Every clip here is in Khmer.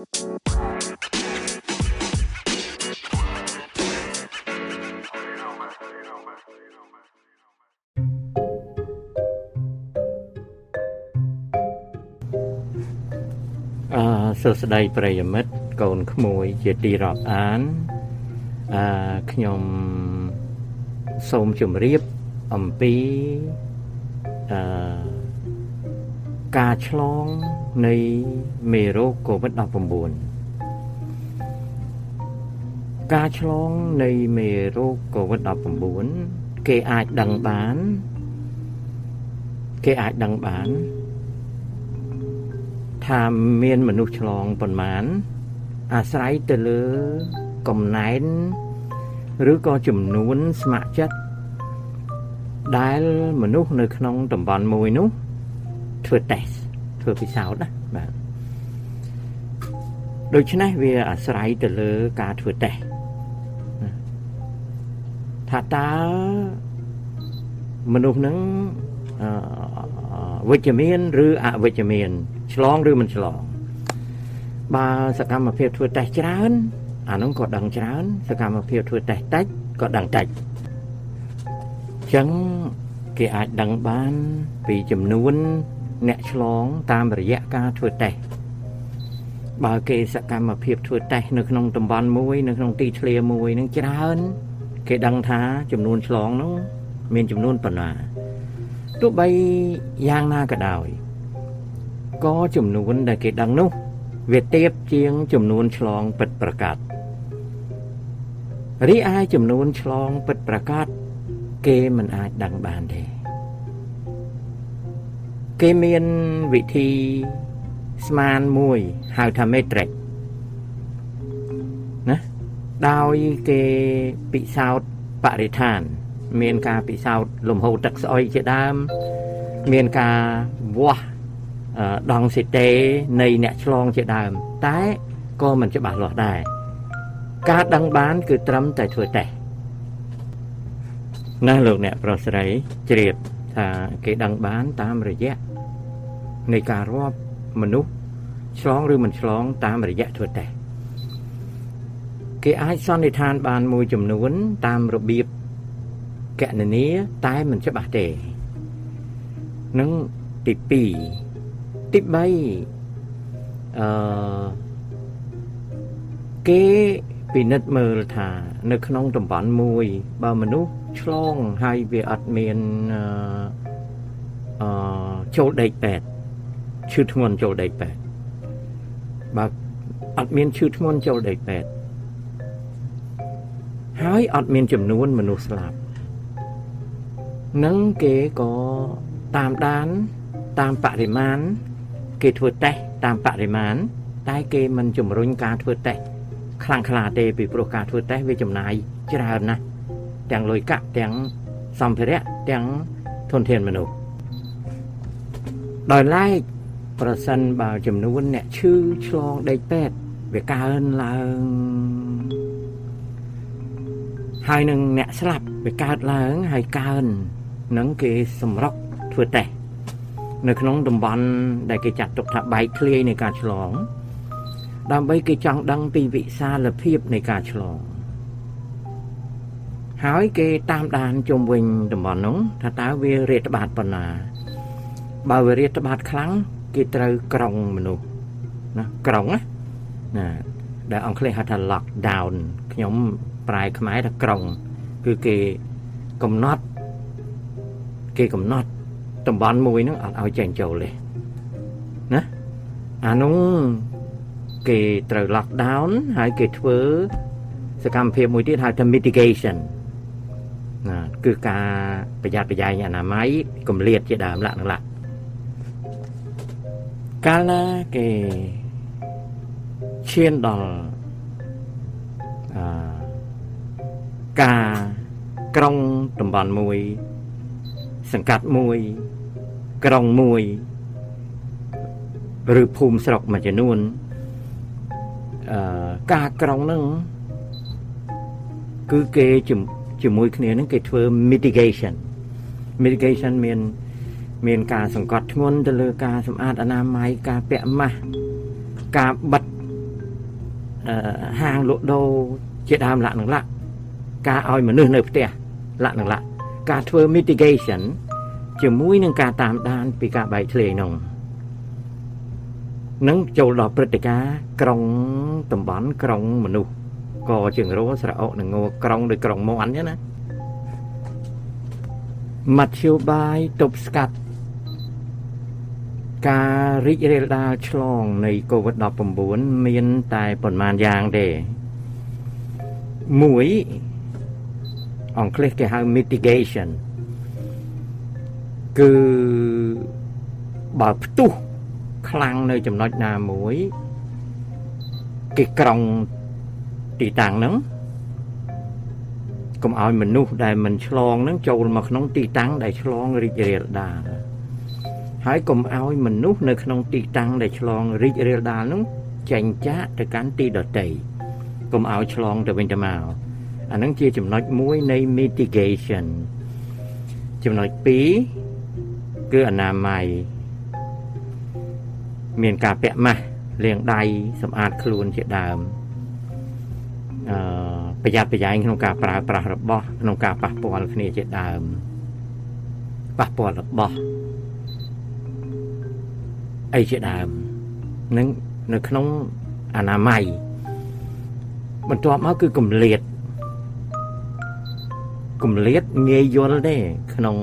អឺសួស្តីប្រិយមិត្តកូនក្មួយជាទីរាប់អានអឺខ្ញុំសូមជម្រាបអំពីអឺការឆ្លង នៃមេរោគ COVID-19 ការឆ្លងនៃមេរោគ COVID-19 គេអាចដឹងបាន គេអាចដឹងបាន ថាមានមនុស្សឆ្លងប៉ុន្មាន អាស្រ័យទៅលើកំណែន ឬក៏ចំនួនស្ម័គ្រចិត្តដែលមនុស្សនៅក្នុងតំបន់មួយនោះធ្វើតេស្ត ធ្វើពិសោធន៍ណាបាទដូច្នេះវាអាស្រ័យទៅលើការធ្វើតេស្តថាតើមនុស្សនឹងវិជ្ជមានឬអវិជ្ជមាន ឆ្លងឬមិនឆ្លង បើសកម្មភាពធ្វើតេស្តច្រើន អានោះក៏ដឹងច្រើន សកម្មភាពធ្វើតេស្តតិចក៏ដឹងតិចអញ្ចឹងគេអាចដឹងបានពីចំនួន អ្នកឆ្លងតាមរយៈការធ្វើតេស្តបើគេសកម្មភាពធ្វើតេស្តនៅក្នុងតំបន់មួយ នៅក្នុងទីធ្លាមួយនឹងច្រើនគេដឹងថាចំនួនឆ្លងនោះមានចំនួនប៉ុណ្ណាទោះបីយ៉ាងណាក៏ដោយក៏ចំនួនដែលគេដឹងនោះវាទៀបជាងចំនួនឆ្លងពិតប្រកបរីឯចំនួនឆ្លងពិតប្រកបគេមិនអាចដឹងបានទេ គេមានវិធីស្មានមួយហៅថា metric ណាដោយគេពិសោធន៍បរិស្ថាន មានការពិសោធន៍លំហូរទឹកស្អុយជាដើម មានការវាស់ដងសិតេនៃអ្នកឆ្លងជាដើម តែក៏មិនច្បាស់លាស់ដែរការដឹងបាន គឺត្រឹមតែធ្វើតេស្តណាលោកអ្នកប្រុសស្រីជ្រាបថាគេដឹងបានតាមរយៈ នៃការរាប់មនុស្សឆ្លងឬមិនឆ្លងតាមរយៈធ្វើតេស្តគេអាចសន្និដ្ឋានបានមួយចំនួនតាមរបៀបកណនីតែមិនច្បាស់ទេនឹងទី2ទី3អឺគេពិនិត្យមើលថា នៅក្នុងតំបន់មួយ បើមនុស្សឆ្លងហើយវាអត់មានអឺចូលដេកពេទ្យ ឈឺធ្ងន់ចូលដេកពេទ្យបើអត់មានឈឺធ្ងន់ចូលដេកពេទ្យហើយអត់មានចំនួនមនុស្សស្លាប់នឹងគេក៏តាមដានតាមបរិមាណគេធ្វើតេស្តតាមបរិមាណតែគេមិនជំរុញការធ្វើតេស្តខ្លាំងខ្លាទេពីព្រោះការធ្វើតេស្តវាចំណាយច្រើនណាស់ទាំងលុយកាក់ទាំងសម្ភារៈទាំងធនធានមនុស្សដោយឡែក ប្រសិនបើចំនួនអ្នកឈឺឆ្លងដេកពេទ្យវាកើនឡើងហើយនឹងអ្នកស្លាប់វាកើតឡើងហើយកើននឹងគេសម្រុកធ្វើតេស្តនៅក្នុងតំបន់ដែលគេចាត់ទុកថាបែកធ្លាយនៃការឆ្លង ដើម្បីគេចង់ដឹងពីវិសាលភាពនៃការឆ្លងហើយគេតាមដានជុំវិញតំបន់នោះថាតើវារាតត្បាតប៉ុណ្ណា បើវារាតត្បាតខ្លាំង គេត្រូវក្រុងមនុស្សណាក្រុងណាណាដែលអង់គ្លេសហៅថា lockdown ខ្ញុំប្រែខ្មែរថាក្រុង គឺគេកំណត់គេកំណត់តំបន់មួយហ្នឹងអត់ឲ្យចេញចូលទេណាអានោះគេត្រូវ lock down ហើយគេធ្វើសកម្មភាពមួយទៀតហៅថា mitigation ណាគឺការប្រយ័ត្នប្រយែងអនាម័យគម្លាតជាដើមលក្ខណៈ កាលណាគេឈានដល់អឺការក្រុងតំបន់មួយ សង្កាត់មួយ ក្រុងមួយឬភូមិស្រុកមួយចំនួនអឺការក្រុងហ្នឹងគឺគេជាមួយគ្នាហ្នឹងគេធ្វើ mitigation mitigation មាន មានការសង្កត់ធ្ងន់ទៅលើការសម្អាតអនាម័យការពាក់ម៉ាស់ការបិទហាងលក់ដូរជាដើមលក្ខនឹងលក្ខការឲ្យមនុស្សនៅផ្ទះលក្ខនឹងលក្ខការធ្វើ mitigation ជាមួយនឹងការតាមដាន ពីការបែកធ្លាយនោះនឹងចូលដល់ព្រឹត្តិការណ៍ក្រុងតំបន់ក្រុងមនុស្សក៏ជាងរោស្រអកនឹងងក្រុងដោយក្រុងមន់ចឹងណាមធ្យោបាយទប់ស្កាត់ ការរីករាលដាលឆ្លងនៃ COVID-19 មានតែប៉ុន្មានយ៉ាងទេមួយអង់គ្លេសគេហៅ mitigation គឺបើផ្ទុះខ្លាំងនៅចំណុចណាមួយគេក្រុងទីតាំងហ្នឹងកុំឲ្យមនុស្សដែលមិនឆ្លងហ្នឹងចូលមកក្នុងទីតាំងដែលឆ្លងរីករាលដាល ហើយកុំឲ្យមនុស្សនៅក្នុងទីតាំងដែលឆ្លងរីករាលដាលហ្នឹងចេញចាកទៅកាន់ទីដទៃកុំឲ្យឆ្លងទៅវិញទៅមកអាហ្នឹងជាចំណុចមួយនៃ mitigation ចំណុច2គឺអនាម័យមានការពាក់ម៉ាស់លាងដៃសម្អាតខ្លួនជាដើមអឺប្រយ័ត្នប្រយែងក្នុងការប្រើប្រាស់របស់ក្នុងការប៉ះពាល់គ្នាជាដើមប៉ះពាល់របស់ អីជាដើមនឹងនៅក្នុងអនាម័យបន្ទាប់មកគឺគម្លាតគម្លាតងាយយល់ទេក្នុង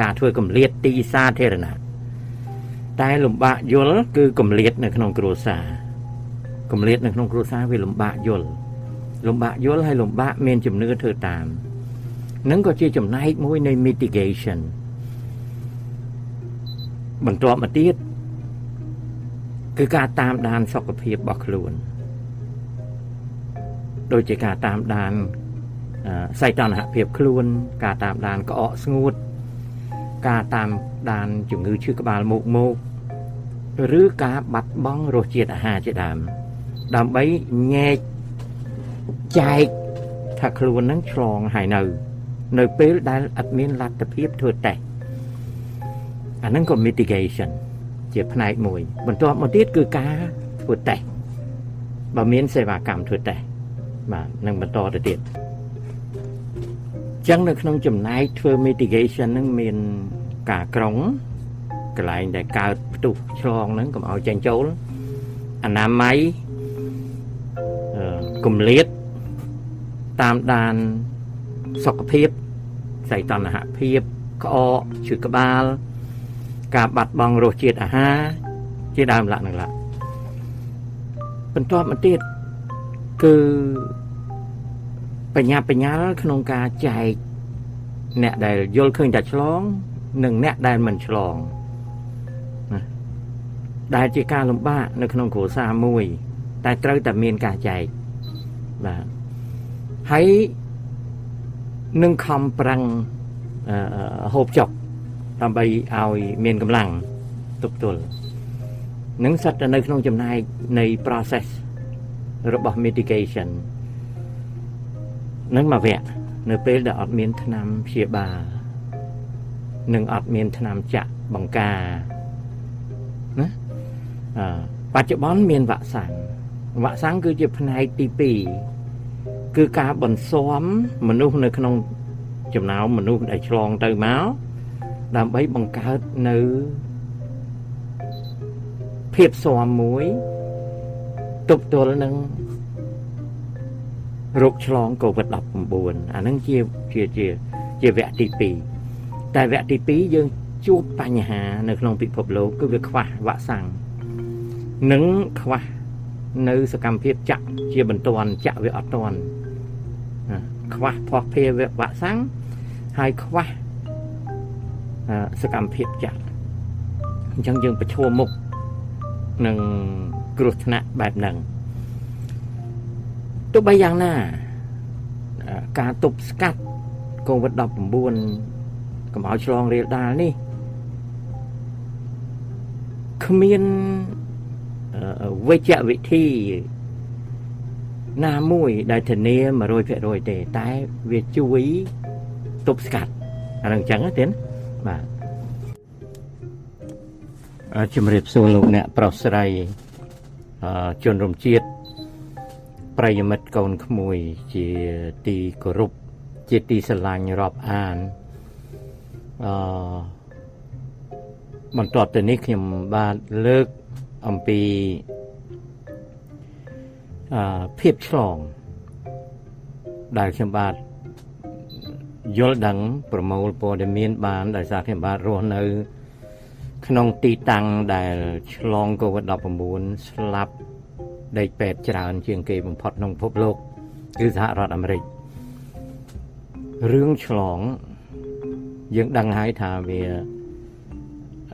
ការធ្វើគម្លាតទីសាធារណៈតែលំបាកយល់គឺគម្លាតនៅក្នុងគ្រួសារគម្លាតនៅក្នុងគ្រួសារវាលំបាកយល់លំបាកយល់ហើយលំបាកមានជំនឿធ្វើតាមនឹងក៏ជាចំណែកមួយនៃ mitigation បន្ទាប់មកទៀត គឺការតាមដានសុខភាពរបស់ខ្លួនដូចជាការតាមដានសីតុណ្ហភាពខ្លួន ការតាមដានក្អកស្ងួត ការតាមដានជំងឺឈឺក្បាលមុខមុខឬការបាត់បង់រសជាតិអាហារជាដើមដើម្បីញែកចែកថាខ្លួននឹងឆ្លងហើយនៅ នៅពេលដែលអត់មានលទ្ធភាពធ្វើតេស្តអាហ្នឹងក៏ mitigation ជាផ្នែកមួយ បន្ទាប់មកទៀតគឺការធ្វើតេស្តបើមានសេវាកម្មធ្វើតេស្តបាទនឹងបន្តទៅទៀតចឹងនៅក្នុងចំណែកធ្វើ mitigation ហ្នឹងមានការក្រុងកន្លែងដែលកើតផ្ទុះឆ្លងហ្នឹងកុំឲ្យចេញចូលអនាម័យគម្លាតតាមដានសុខភាពសីតុណ្ហភាពក្អកឈឺក្បាល ការបាត់បង់រសជាតិអាហារជាដើមលក្ខណៈឡាបន្ទាប់មកទៀតគឺបញ្ញាបញ្ញាលក្នុងការចែកអ្នកដែលយល់ឃើញតែឆ្លង និងអ្នកដែលមិនឆ្លងដែលជាការលំបាកនៅក្នុងគ្រួសារមួយ តែត្រូវតែមានការចែកបាទហើយនឹងខំប្រឹងហូបចុក ដើម្បីឲ្យមានកម្លាំងទប់ទល់នឹងសិតទៅនៅក្នុងចំណែកនៃ process របស់ mitigation នឹងមកវគ្គនៅពេលដែលអត់មានថ្នាំព្យាបាលនិងអត់មានថ្នាំចាក់បង្ការណាបច្ចុប្បន្នមានវ៉ាក់សាំងវ៉ាក់សាំងគឺជាផ្នែកទី2គឺការបន្ស៊ាំមនុស្សនៅក្នុងចំណោមមនុស្សដែលឆ្លងទៅមក ដើម្បីបង្កើតនៅភាពស៊ាំមួយទប់ទល់នឹងរោគឆ្លង COVID-19 អានឹងជាជាជាជាវគ្គទី2តែវគ្គទី2យើងជួបបញ្ហា នៅក្នុងពិភពលោកគឺវាខ្វះវ៉ាក់សាំងនិងខ្វះនៅសកម្មភាពចាក់ជាបន្ទាន់ចាក់វាអត់ទាន់ខ្វះភ័ស្តុភារវ៉ាក់សាំងហើយខ្វះ សកម្មភាពចាក់អញ្ចឹងយើងប្រឈមមុខនឹងគ្រោះថ្នាក់បែបហ្នឹងទោះបីយ៉ាងណាការទប់ស្កាត់ COVID-19 កុំឲ្យឆ្លងរាលដាលនេះគ្មានវិជ្ជវិធី ណាមួយដែលធានា100%ទេតែវាជួយទប់ស្កាត់អានឹងអញ្ចឹងទេ បាទជំរាបសួរលោកអ្នកប្រុសស្រីជនរំជាតិប្រិយមិត្តកូនក្មួយ ជាទីគោរពជាទីស្រឡាញ់រាប់អានអឺបន្ទាប់ទៅនេះខ្ញុំបាទលើកអំពីអឺភាពឆ្លងដែលខ្ញុំបាទ យល់ដឹងប្រមូលព័ត៌មានបានដោយសារខ្ញុំបាទរស់នៅ ក្នុងទីតាំងដែលឆ្លង COVID-19 ស្លាប់ដេកពេទ្យច្រើន ជាងគេបំផុតក្នុងពិភពលោកគឺសហរដ្ឋអាមេរិករឿងឆ្លង យើងដឹងហើយថាវា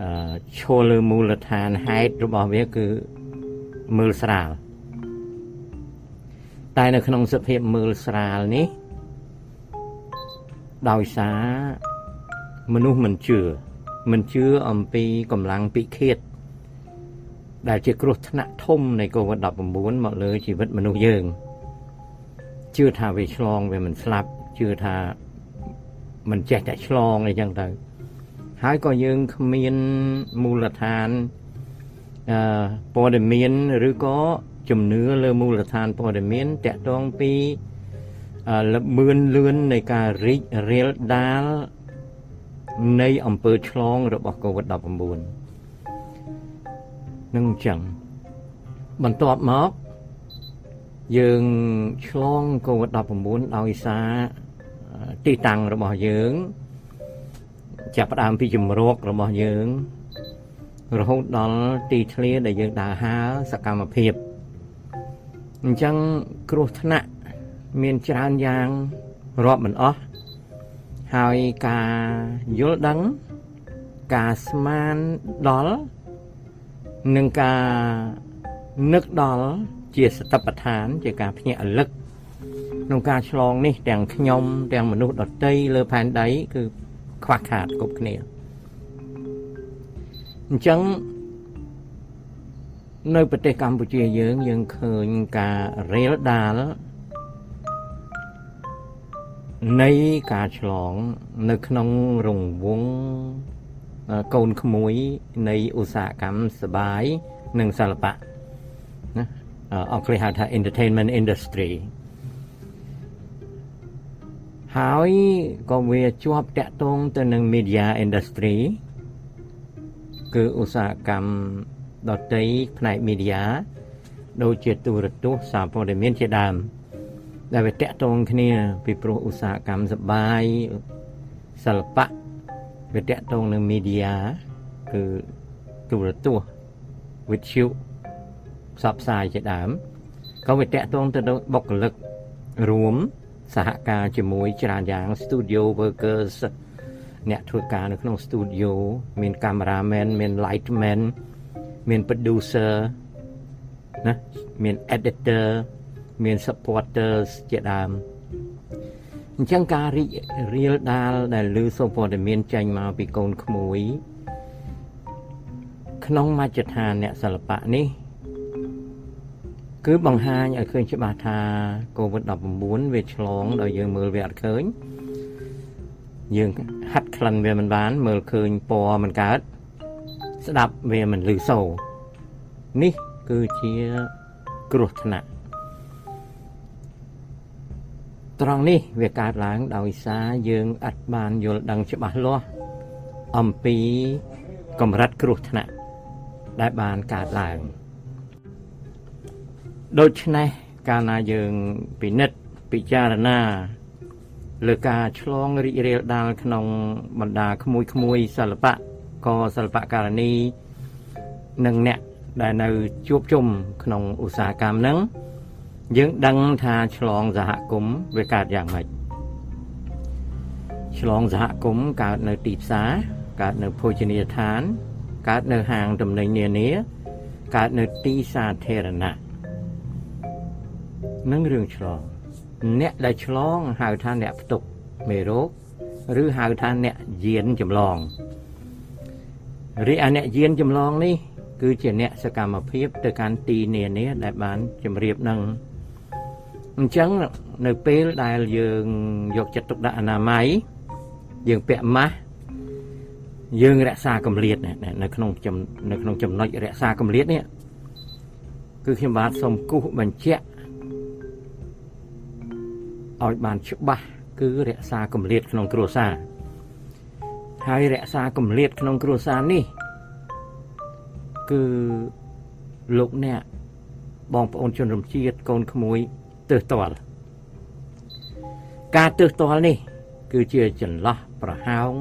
អឺឈលលើមូលដ្ឋានហេតុរបស់វាគឺមើលស្រាលតែនៅក្នុងសភាពមើលស្រាលនេះ ដោយសារមនុស្សមិនជឿមិនជឿអំពីកម្លាំងពិឃាតដែលជាគ្រោះថ្នាក់ធំនៃ COVID-19 មកលើជីវិតមនុស្សយើងជឿថាវាឆ្លងវាមិនស្លាប់ជឿថាមិនចេះតែឆ្លងអីចឹងទៅហើយក៏យើងគ្មានមូលដ្ឋានអឺព័ត៌មានឬក៏ជំនឿលើមូលដ្ឋានព័ត៌មានតកតងពី លបឿនលឿននៃការរីករាលដាលនៃអំពើឆ្លងរបស់ COVID-19 នឹងអញ្ចឹងបន្ទាប់មកយើងឆ្លង COVID-19 ដោយសារទីតាំងរបស់យើង ចាប់ផ្ដើមពីជំរករបស់យើង រហូតដល់ទីធ្លាដែលយើងដើរហើរសកម្មភាពអញ្ចឹងគ្រោះថ្នាក់ មានច្រើនយ៉ាងរាប់មិនអស់ហើយការយល់ដឹង ការស្មានដល់និងការនឹកដល់ជាសតបដ្ឋាន ជាការភ្ញាក់រលឹកក្នុងការឆ្លងនេះទាំងខ្ញុំ ទាំងមនុស្សដតីលើផែនដី គឺខ្វះខាតគ្រប់គ្នាអញ្ចឹងនៅប្រទេសកម្ពុជាយើងយើងឃើញការរេលដាល នៃការឆ្លង នៅក្នុងរង្វង់កូនក្មួយនៃឧស្សាហកម្មសបាយនិងសិល្បៈណាអង់គ្លេសហៅថា entertainment industry ហើយក៏វាជាប់តាក់ទងទៅនឹង media industry គឺឧស្សាហកម្មដតីផ្នែក media ដូចជាទូរទស្សន៍សារព័ត៌មានជាដើម ដែលវាតាក់ទងគ្នា ពីព្រោះឧស្សាហកម្មសបាយសិល្បៈវាតាក់ទងនឹង media គឺទូរទស្សន៍វិទ្យុផ្សព្វផ្សាយជាដើមក៏វាតាក់ទងទៅនឹងបុគ្គលិករួមសហការជាមួយច្រើនយ៉ាង studio workers អ្នកធ្វើការនៅក្នុង studio មាន cameraman មាន lightman មាន producer ណាមាន editor មាន supporters ជាដើមអញ្ចឹងការរីករាលដាលដែលលើសូព័ត៌មានចេញមកពីកូនក្មួយ ក្នុងមជ្ឈដ្ឋានអ្នកសិល្បៈនេះ គឺបង្ហាញឲ្យឃើញច្បាស់ថា COVID-19 វាឆ្លងដោយយើងមើលវាអត់ឃើញយើងហាត់ក្លិនវាមិនបាន មើលឃើញពណ៌មិនកើតស្ដាប់វាមិនឮសូរនេះគឺជាគ្រោះថ្នាក់ ត្រង់នេះវាកើតឡើងដោយសារយើងអត់បានយល់ដឹងច្បាស់លាស់អំពីកម្រិតគ្រោះថ្នាក់ដែលបានកើតឡើងដូច្នេះកាលណាយើងពិនិត្យពិចារណាលើការឆ្លងរីករាលដាលក្នុងបណ្ដាក្មួយក្មួយសិល្បៈក៏សិល្បករនីនិងអ្នកដែលនៅជួបជុំក្នុងឧស្សាហកម្មហ្នឹង យើងដឹងថាឆ្លងសហគមន៍វាកើតយ៉ាងម៉េចឆ្លងសហគមន៍កើតនៅទីផ្សារកើតនៅភោជនីយដ្ឋាន កើតនៅហាងទំនិញនានាកើតនៅទីសាធារណៈនឹងរឿងឆ្លង អ្នកដែលឆ្លងហៅថាអ្នកផ្ទុកមេរោគឬហៅថាអ្នកយានចម្លងរីឯអ្នកយានចម្លងនេះ គឺជាអ្នកសកម្មភាពទៅកាន់ទីនានាដែលបានជម្រាបនឹង អញ្ចឹងនៅពេលដែលយើងយកចិត្តទុកដាក់អនាម័យយើងពាក់ម៉ាស់យើងរក្សាកម្រិតនៅក្នុងនៅក្នុងចំណុចរក្សាកម្រិតនេះគឺខ្ញុំបាទសូមគូសបញ្ជាក់ឲ្យបានច្បាស់គឺរក្សាកម្រិតក្នុងគ្រួសារហើយរក្សាកម្រិតក្នុងគ្រួសារនេះគឺលោកអ្នកបងប្អូនជនរំជាតិកូនក្មួយ ទើសទាល់ការទើសទាល់នេះ គឺជាចន្លោះប្រហោង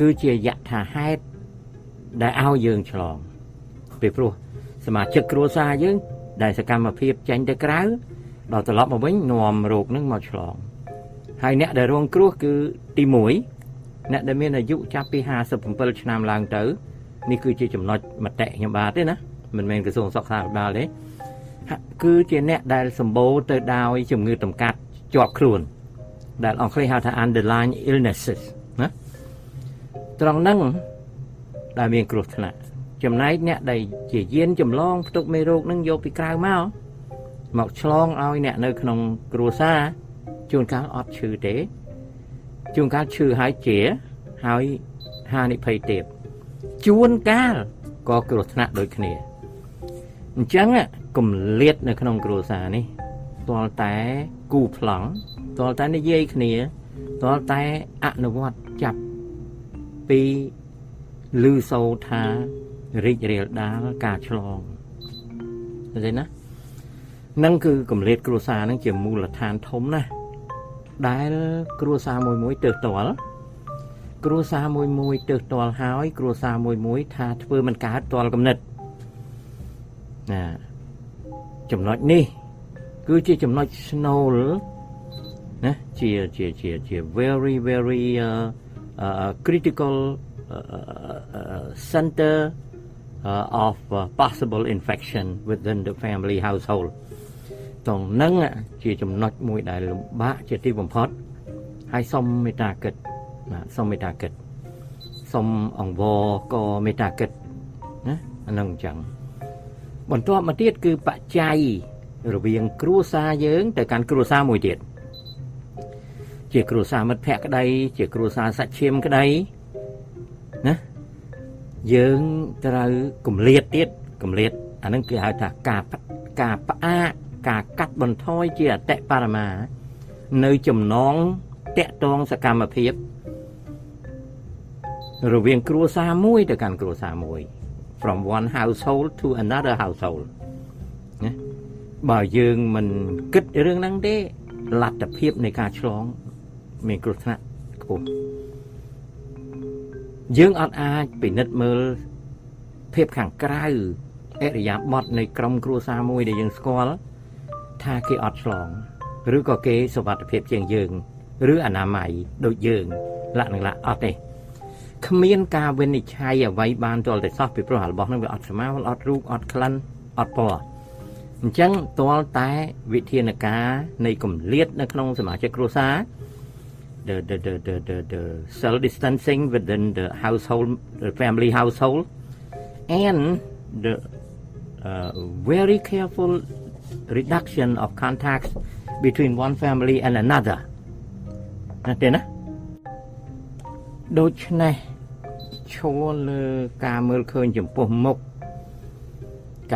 គឺជាយថាហេតុដែលឲ្យយើងឆ្លងពីព្រោះសមាជិកគ្រួសារយើង ដែលសកម្មភាពចេញទៅក្រៅដល់ត្រឡប់មកវិញនាំរោគនឹងមកឆ្លងហើយអ្នកដែលរងគ្រោះគឺទី1អ្នកដែលមានអាយុចាប់ពី57ឆ្នាំឡើងទៅនេះគឺជាចំណុចមតិខ្ញុំបាទទេណាមិនមែនក្រសួងសុខាភិបាលទេ គឺជាអ្នកដែលសម្បូរទៅដោយជំងឺតម្កាត់ជាប់ខ្លួន ដែលអង់គ្លេសហៅថា underlying illnesses ណាត្រង់ហ្នឹងដែលមានគ្រោះថ្នាក់ចំណែកអ្នកដែលជាយានចម្លងផ្ទុកមេរោគនឹងយកពីក្រៅមកមកឆ្លងឲ្យអ្នកនៅក្នុងគ្រួសារជួនកាលអត់ឈឺទេជួនកាលឈឺហើយជាហើយហានិភ័យទៀតជួនកាលក៏គ្រោះថ្នាក់ដូចគ្នាអញ្ចឹង គម្លាតនៅក្នុងគ្រួសារនេះទាល់តែគូប្លង់ទាល់តែនិយាយគ្នាទាល់តែអនុវត្តចាប់ពីឮសូរថារីករាលដាលការឆ្លងឃើញទេណានឹងគឺកម្រិតគ្រួសារនឹងជាមូលដ្ឋានធំណាស់ដែលគ្រួសារមួយមួយទើសទាល់គ្រួសារមួយមួយទើសទាល់ហើយគ្រួសារមួយមួយថាធ្វើមិនកើតទាល់កំណត់ណា ចំណុចនេះ គឺជាចំណុច snow ណាជាជាជាជា very very uh, uh, critical uh, center uh, of uh, possible infection within the family household តងនឹងជាចំណុចមួយដែលលំបាកជាទីបំផុតហើយសូមមេត្តាគិតបាទសូមមេត្តាគិតសូមអង្វរក៏មេត្តាគិតណាអានឹងអញ្ចឹង បន្ទាប់មកទៀតគឺបច្ច័យរវាងគ្រួសារយើង ទៅកាន់គ្រួសារមួយទៀតជាគ្រួសារមិត្តភ័ក្តិក្តី ជាគ្រួសារសាច់ឈាមក្តីណាយើងត្រូវគម្លាតទៀតគម្លាតអានឹងគេហៅថាការការផ្អាកការកាត់បន្ថយជាអតិបរមា នៅចំណងតាក់ទងសកម្មភាពរវាងគ្រួសារមួយទៅកាន់គ្រួសារមួយ from one household to another household ណាបើយើងមិនគិតរឿងហ្នឹងទេលទ្ធភាពនៃការឆ្លង មានគ្រោះថ្នាក់ខ្ពស់យើងអត់អាចពិនិត្យមើលភាពខាងក្រៅអរិយាប័ត្រនៃក្រុមគ្រួសារមួយដែលយើងស្គាល់ថាគេអត់ឆ្លង ឬក៏គេសុវត្ថិភាពជាងយើង ឬអនាម័យដូចយើងលក្ខណៈអត់ទេ គ្មានការវិនិច្ឆ័យអ្វីបានទាល់តែសោះពីព្រោះរបស់នឹងវាអត់ស្មើអត់រូបអត់ក្លិនអត់ពណ៌អញ្ចឹងទាល់តែវិធានការនៃកម្លៀតនៅក្នុងសមាជិកគ្រួសារ the the the the the, the cell distancing within the household the family household and the uh, very careful reduction of contacts between one family and another ណាទេណា ដូច្នេះឈរលើការមើលឃើញចំពោះមុខ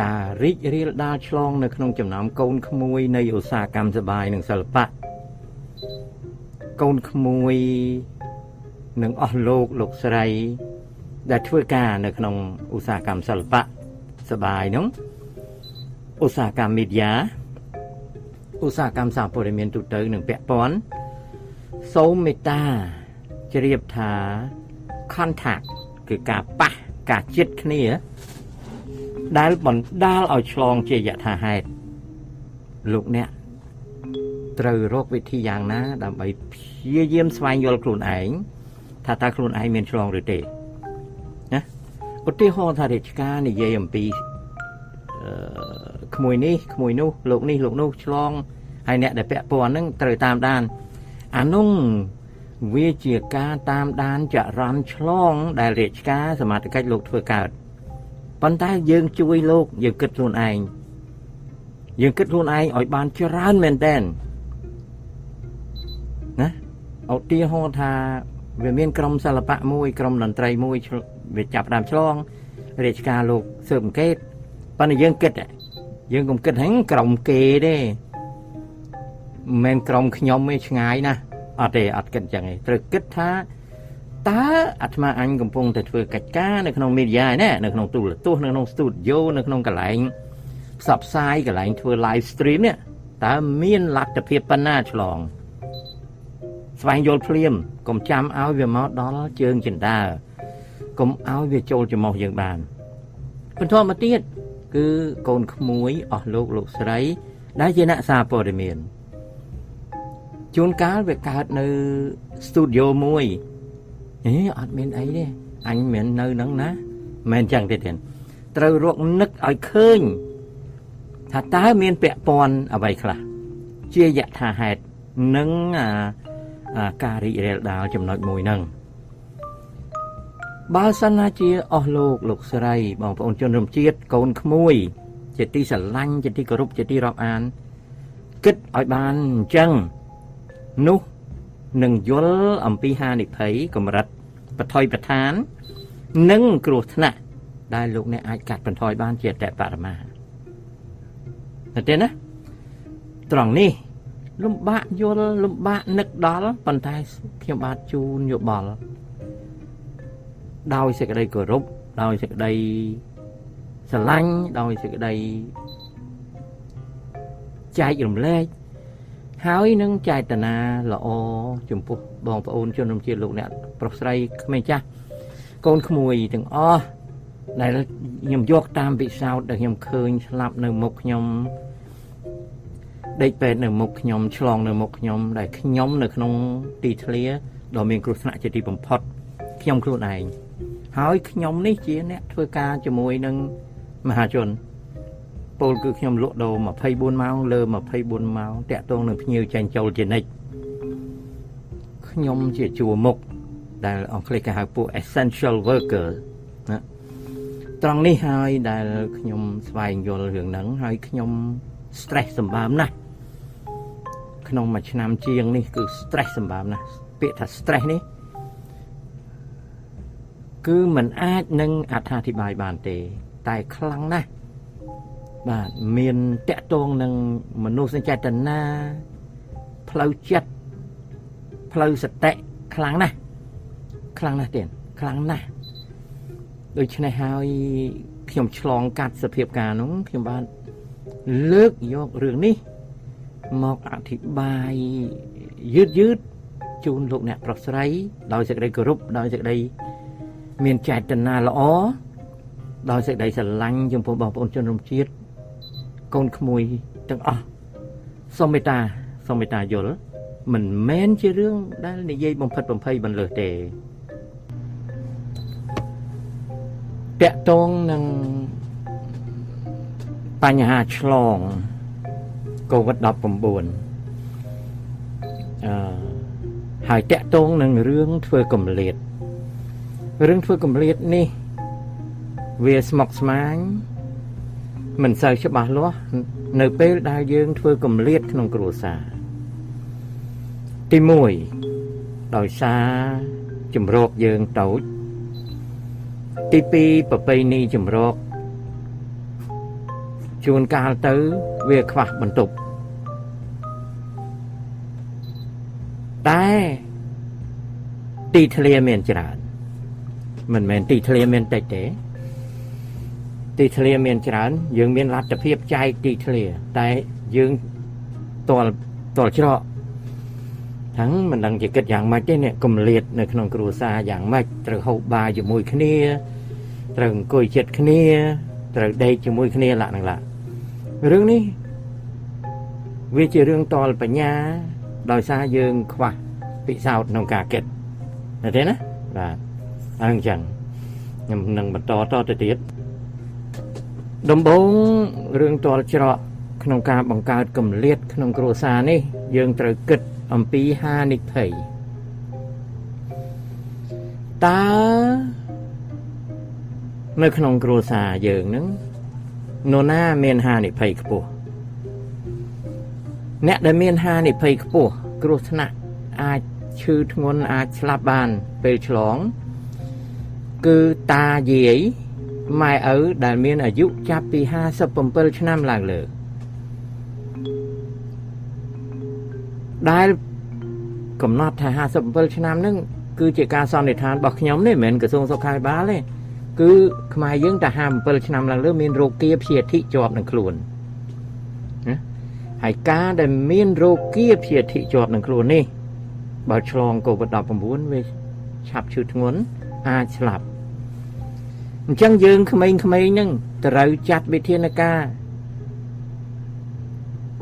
ការរីករាលដាលឆ្លងនៅក្នុងចំណោមកូនក្មួយនៃឧស្សាហកម្មសបាយនិងសិល្បៈកូនក្មួយនឹងអស់លោកលោកស្រី ដែលធ្វើការនៅក្នុងឧស្សាហកម្មសិល្បៈសបាយនោះឧស្សាហកម្មមីឌយ៉ាឧស្សាហកម្មសារព័ត៌មានទូទៅនិងពាក់ព័ន្ធសូមមេត្តា ជ្រាបថា contact គឺការប៉ះការជិតគ្នា ដែលបណ្ដាលឲ្យឆ្លងជាយថាហេតុលោកអ្នកត្រូវរកវិធីយ៉ាងណា ដើម្បីព្យាយាមស្វែងយល់ខ្លួនឯងថាតើខ្លួនឯងមានឆ្លងឬទេណាឧទាហរណ៍ថារាជការនិយាយអំពីអឺក្មួយនេះក្មួយនោះលោកនេះលោកនោះឆ្លងហើយអ្នកដែលពាក់ព័ន្ធហ្នឹងត្រូវតាមដានអានោះ វាជាការតាមដានចរន្តឆ្លង ដែលរាជការសមត្ថកិច្ចលោកធ្វើកើតប៉ុន្តែយើងជួយលោកយើងគិតខ្លួនឯងយើងគិតខ្លួនឯងឲ្យបានច្រើនមែនតើណាឧទាហរណ៍ថាវាមានក្រុមសិល្បៈមួយក្រុមតន្ត្រីមួយវាចាប់ដើមឆ្លងរាជការលោកស៊ើបអង្កេតប៉ុន្តែយើងគិតយើងកុំគិតហ្នឹងក្រុមគេទេមិនមែនក្រុមខ្ញុំទេឆ្ងាយណាស់ អត់ទេអត់គិតចឹងទេត្រូវគិតថាតើអាត្មាអញកំពុងតែធ្វើកិច្ចការនៅក្នុង media ណានៅក្នុងទូរទស្សន៍នៅក្នុង studio នៅក្នុងកន្លែងផ្សព្វផ្សាយកន្លែងធ្វើ live stream នេះតើមានលទ្ធភាពប៉ុណ្ណាឆ្លង ស្វែងយល់ភ្លាមកុំចាំឲ្យវាមកដល់ជើងចិន្តាកុំឲ្យវាចូលច្រមុះយើងបានបន្តមកទៀតគឺកូនក្មួយអស់លោកលោកស្រី ដែលជាអ្នកសារព័ត៌មាន ជួនកាលវាកើតនៅ studio មួយអេអត់មានអីទេអញមិននៅនឹងណាមិនចឹងទេទៀតត្រូវរកនឹកឲ្យឃើញថាតើមានពាក់ព័ន្ធអ្វីខ្លះជាយថាហេតុនឹងអាការរីករាលដាលចំណុចមួយហ្នឹងបើសិនណាជាអស់លោកលោកស្រីបងប្អូនជនរួមជាតិកូនក្មួយ ជាទីស្រឡាញ់ជាទីគោរពជាទីរាប់អានគិតឲ្យបានអញ្ចឹង នោះនឹងយល់អំពីហានិភ័យកម្រិតបថុយប្រឋាន និងគ្រោះថ្នាក់ដែលលោកអ្នកអាចកាត់បន្ថយបានជាអតបរមាតែទេណាត្រង់នេះ លំបាកយល់លំបាកនឹកដល់ប៉ុន្តែខ្ញុំបាទជូនយោបល់ដោយសេចក្តីគោរពដោយសេចក្តីស្រឡាញ់ដោយសេចក្តីចែករំលែក ហើយនឹងចេតនាល្អចំពោះបងប្អូនជនរួមជាតិលោកអ្នកប្រុសស្រីក្មេងចាស់កូនក្មួយទាំងអស់ដែលខ្ញុំយកតាមពិសោធន៍ដែលខ្ញុំឃើញស្លាប់នៅមុខខ្ញុំដេកពេទ្យនៅមុខខ្ញុំឆ្លងនៅមុខខ្ញុំដែលខ្ញុំនៅក្នុងទីធ្លាដ៏មានគ្រោះថ្នាក់ជាទីបំផុតខ្ញុំខ្លួនឯងហើយខ្ញុំនេះជាអ្នកធ្វើការជាមួយនឹងមហាជន ពលគឺខ្ញុំលក់ដូរ24ម៉ោងលើ24ម៉ោងតាក់ទងនឹងភ្ញៀវចាញ់ចូលជានិច្ចខ្ញុំជាជួរមុខដែលអង់គ្លេសគេហៅពួក essential worker ណាត្រង់នេះហើយដែលខ្ញុំស្វែងយល់រឿងហ្នឹងហើយខ្ញុំ stress សម្បើមណាស់ក្នុងមួយឆ្នាំជាងនេះគឺ stress សម្បើមណាស់ពាក្យថា stress នេះគឺมันអាចនឹងអត្ថាធិប្បាយបានទេ តែខ្លាំងណាស់ បាទមានតកតងនឹងមនុស្សចេតនាផ្លូវចិត្តផ្លូវសតិខ្លាំងណាស់ខ្លាំងណាស់ទៀតខ្លាំងណាស់ដូច្នេះហើយខ្ញុំឆ្លងកាត់សភាពការនោះខ្ញុំបានលើកយករឿងនេះមកអធិប្បាយយឺតយឺតជូនលោកអ្នកប្រុសស្រី ដោយសេចក្តីគោរពដោយសេចក្តីមានចេតនាល្អដោយសេចក្តីស្រឡាញ់ចំពោះបងប្អូនជនរួមជាតិ កូនក្មួយទាំងអស់សូមមេត្តាសូមមេត្តាយល់មិនមែនជារឿងដែលនិយាយបំផិតបំភ័យបន្លឺទេតកតងនឹងបញ្ហាឆ្លង COVID-19 អឺហើយតកតងនឹងរឿងធ្វើកំលៀតរឿងធ្វើកំលៀតនេះ វាស្មុគស្មាញ មិនសូវច្បាស់លាស់នៅពេលដែលយើងធ្វើកំលៀតក្នុងគ្រួសារទី1ដោយសារជំរកយើងតូចទី2ប្របីនីជំរកជួនកាលទៅវាខ្វះបន្ទប់តែទីធ្លាមានច្រើនមិនមែនទីធ្លាមានតិចទេ ទីធ្លាមានច្រើន យើងមានលទ្ធភាពចែកទីធ្លា តែយើងតលតលច្រកទាំងមិនដឹងជាគិតយ៉ាងម៉េចទេអ្នកកំលៀតនៅក្នុងគ្រួសារយ៉ាងម៉េចត្រូវហូបបាយជាមួយគ្នាត្រូវអង្គុយចិត្តគ្នាត្រូវដេកជាមួយគ្នាលក្ខណៈឡារឿងនេះវាជារឿងតលបញ្ញា ដោយសារយើងខ្វះពិសោធន៍ក្នុងការគិតណាទេណាបាទអញ្ចឹងខ្ញុំនឹងបន្តតទៅទៀត ដំបូងរឿងតលច្រកក្នុងការបង្កើតកម្លៀតក្នុងគ្រួសារនេះ យើងត្រូវគិតអំពីហានិភ័យតើនៅក្នុងគ្រួសារយើងនឹងនរណាមានហានិភ័យខ្ពស់អ្នកដែលមានហានិភ័យខ្ពស់គ្រោះថ្នាក់អាចឈឺធ្ងន់អាចស្លាប់បានពេលឆ្លង គឺតាយាយ ម៉ែឪដែលមានអាយុចាប់ពី57ឆ្នាំឡើងលើដែលកំណត់ថា57ឆ្នាំហ្នឹងគឺជាការសន្និដ្ឋានរបស់ខ្ញុំនេះមិនមែនក្រសួងសុខាភិបាលទេគឺខ្មែរយើងតែ57ឆ្នាំឡើងលើមានរោគាព្យាធិជាប់នឹងខ្លួនណាហើយការដែលមានរោគាព្យាធិជាប់នឹងខ្លួននេះបើឆ្លង COVID-19 វាឆាប់ឈឺធ្ងន់អាចស្លាប់ អញ្ចឹងយើងក្មេងៗហ្នឹងត្រូវចាត់វិធានការ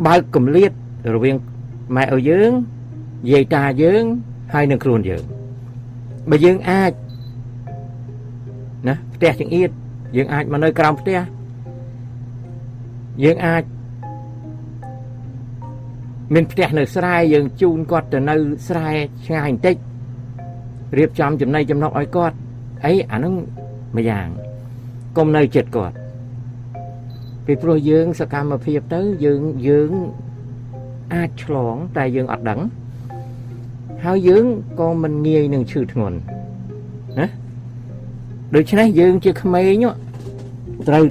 បើកកម្លៀតរវាងម៉ែឪយើងយាយតាយើងហើយនឹងខ្លួនយើងបើយើងអាចណាផ្ទះចង្អៀតយើងអាចមកនៅក្រោមផ្ទះយើងអាចមានផ្ទះនៅស្រែយើងជូនគាត់ទៅនៅស្រែឆ្ងាយបន្តិចរៀបចំចំណីចំណុកឲ្យគាត់អីអានឹង មួយយ៉ាងកុំនៅចិត្តគាត់ពីព្រោះយើងសកម្មភាពទៅយើងយើងអាចឆ្លងតែយើងអត់ដឹងហើយយើងក៏មិនងាយនឹងឈឺធ្ងន់ណាដូច្នេះយើងជាក្មេងត្រូវ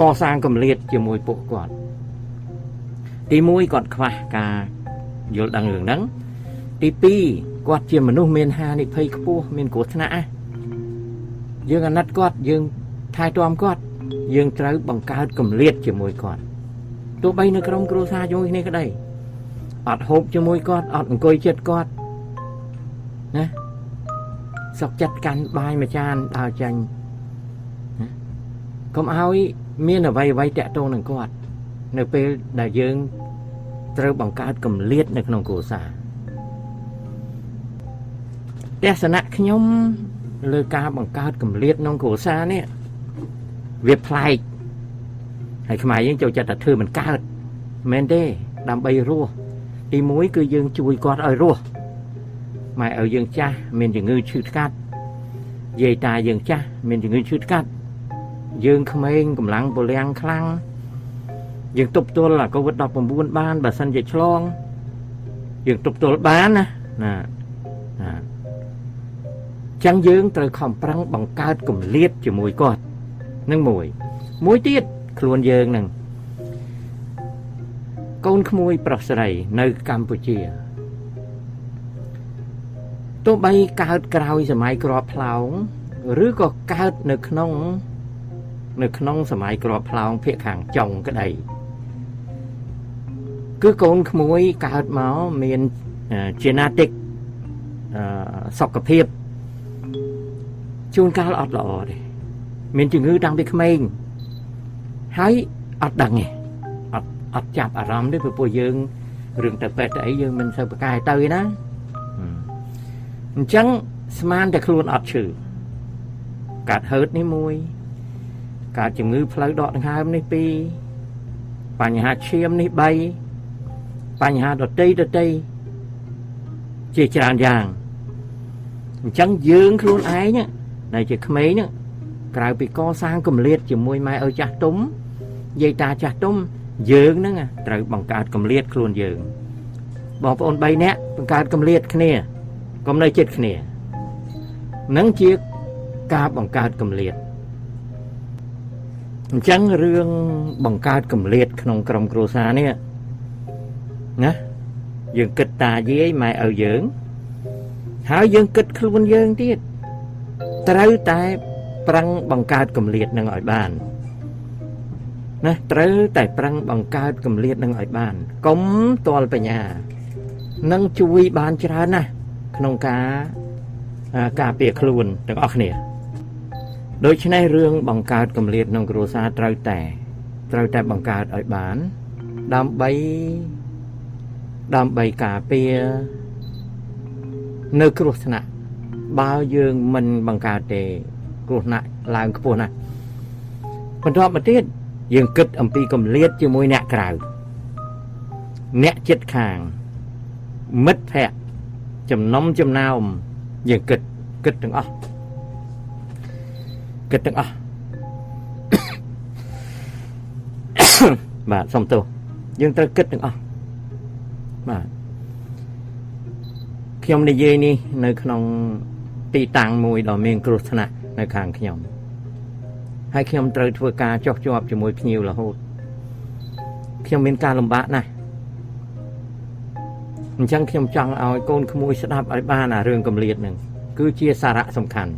កសាងកម្លៀតជាមួយពួកគាត់ទី1គាត់ខ្វះការយល់ដឹងរឿងហ្នឹងទី2គាត់ជាមនុស្សមានហានិភ័យខ្ពស់មានគ្រោះថ្នាក់ យើងអាណិតគាត់យើងថែទាំគាត់ យើងត្រូវបង្កើតកម្លៀតជាមួយគាត់ទោះបីនៅក្រុមគ្រួសារជាមួយគ្នាក្តីអត់ហូបជាមួយគាត់អត់អង្គុយចិត្តគាត់ណាសុកចិត្តកាន់បាយមួយចានដើរចាញ់ណាកុំឲ្យមានអ្វីអ្វីតាក់ទងនឹងគាត់ នៅពេលដែលយើង ត្រូវបង្កើតកម្លៀតនៅក្នុងគ្រួសារទស្សនៈខ្ញុំ លើការបង្កើតកម្លៀតក្នុងគ្រួសារនេះវាប្លែកហើយខ្មែរយើងចូលចិត្តតែធ្វើមិនកើតមែនទេដើម្បីរស់ទី1គឺយើងជួយគាត់ឲ្យរស់ម៉ែឲ្យយើងចាស់មានជំងឺឈឺថ្កាត់យាយតាយើងចាស់មានជំងឺឈឺថ្កាត់យើងក្មេងកម្លាំងពលំខ្លាំងយើងទប់ទល់អាកូវីដ19បានបើសិនជាឆ្លងយើងទប់ទល់បានណាណាណា ចឹងយើងត្រូវខំប្រឹងបង្កើតកម្លៀតជាមួយគាត់នឹងមួយ មួយទៀតខ្លួនយើងនឹងកូនក្មួយប្រុសស្រីនៅកម្ពុជាទោះបីកើតក្រោយសម័យក្របផ្លោងឬក៏កើតនៅក្នុង នៅក្នុងសម័យក្របផ្លោងភាគខាងចុងក្តីគឺកូនក្មួយកើតមកមាន genetic សុខភាព ជួនកាលអត់ល្អទេមានជំងឺតាំងពីក្មេងហើយអត់ដឹងទេអត់អត់ចាប់អារម្មណ៍ទេព្រោះយើងរឿងទៅពេទ្យទៅអីយើងមិនសូវប្រកែទៅណាអញ្ចឹងស្មានតែខ្លួនអត់ឈឺកាត់ហឺតនេះមួយកើតជំងឺផ្លូវដកដង្ហើមនេះពីរបញ្ហាឈាមនេះ3បញ្ហាដតីដតីជាច្រើនយ៉ាងអញ្ចឹងយើងខ្លួនឯង ដែលជាក្មេងក្រៅពីកសាងកម្លៀតជាមួយម៉ែឪចាស់ទុំយាយតាចាស់ទុំយើងហ្នឹងត្រូវបង្កើតកម្លៀតខ្លួនយើងបងប្អូន3នាក់បង្កើតកម្លៀតគ្នាកុំនៅចិត្តគ្នានឹងជាការបង្កើតកម្លៀតអញ្ចឹងរឿងបង្កើតកម្លៀតក្នុងក្រុមគ្រួសារនេះណាយើងគិតតាយាយម៉ែឪយើងហើយយើងគិតខ្លួនយើងទៀត ត្រូវតែប្រឹងបង្កើតកម្លៀតនឹងឲ្យបានណាត្រូវតែប្រឹងបង្កើតកម្លៀតនឹងឲ្យបានកុំតលបញ្ញានឹងជួយបានច្រើនណាស់ក្នុងការការពារខ្លួនទាំងអស់គ្នាដូច្នេះរឿងបង្កើតកម្លៀតក្នុងគ្រួសារត្រូវតែត្រូវតែបង្កើតឲ្យបាន ដើម្បីដើម្បីការពារនៅគ្រោះថ្នាក់ បើយើងមិនបង្កើតទេគ្រោះថ្នាក់ឡើងខ្ពស់ណាស់បន្ទាប់មកទៀតយើងគិតអំពីកម្លៀតជាមួយអ្នកក្រៅអ្នកចិត្តខាង មិត្តភ័ក្តិចំណុំចំណោមយើងគិតគិតទាំងអស់គិតទាំងអស់បាទសុំទោសយើងត្រូវគិតទាំងអស់បាទខ្ញុំនិយាយនេះនៅក្នុង ទីតាំងមួយដ៏មានគ្រោះថ្នាក់នៅខាងខ្ញុំហើយខ្ញុំត្រូវធ្វើការចោះជាប់ជាមួយភ្ញៀវរហូតខ្ញុំមានការលំបាកណាស់អញ្ចឹងខ្ញុំចង់ឲ្យកូនក្មួយស្ដាប់ឲ្យបានអារឿងកំលៀតហ្នឹងគឺជាសារៈសំខាន់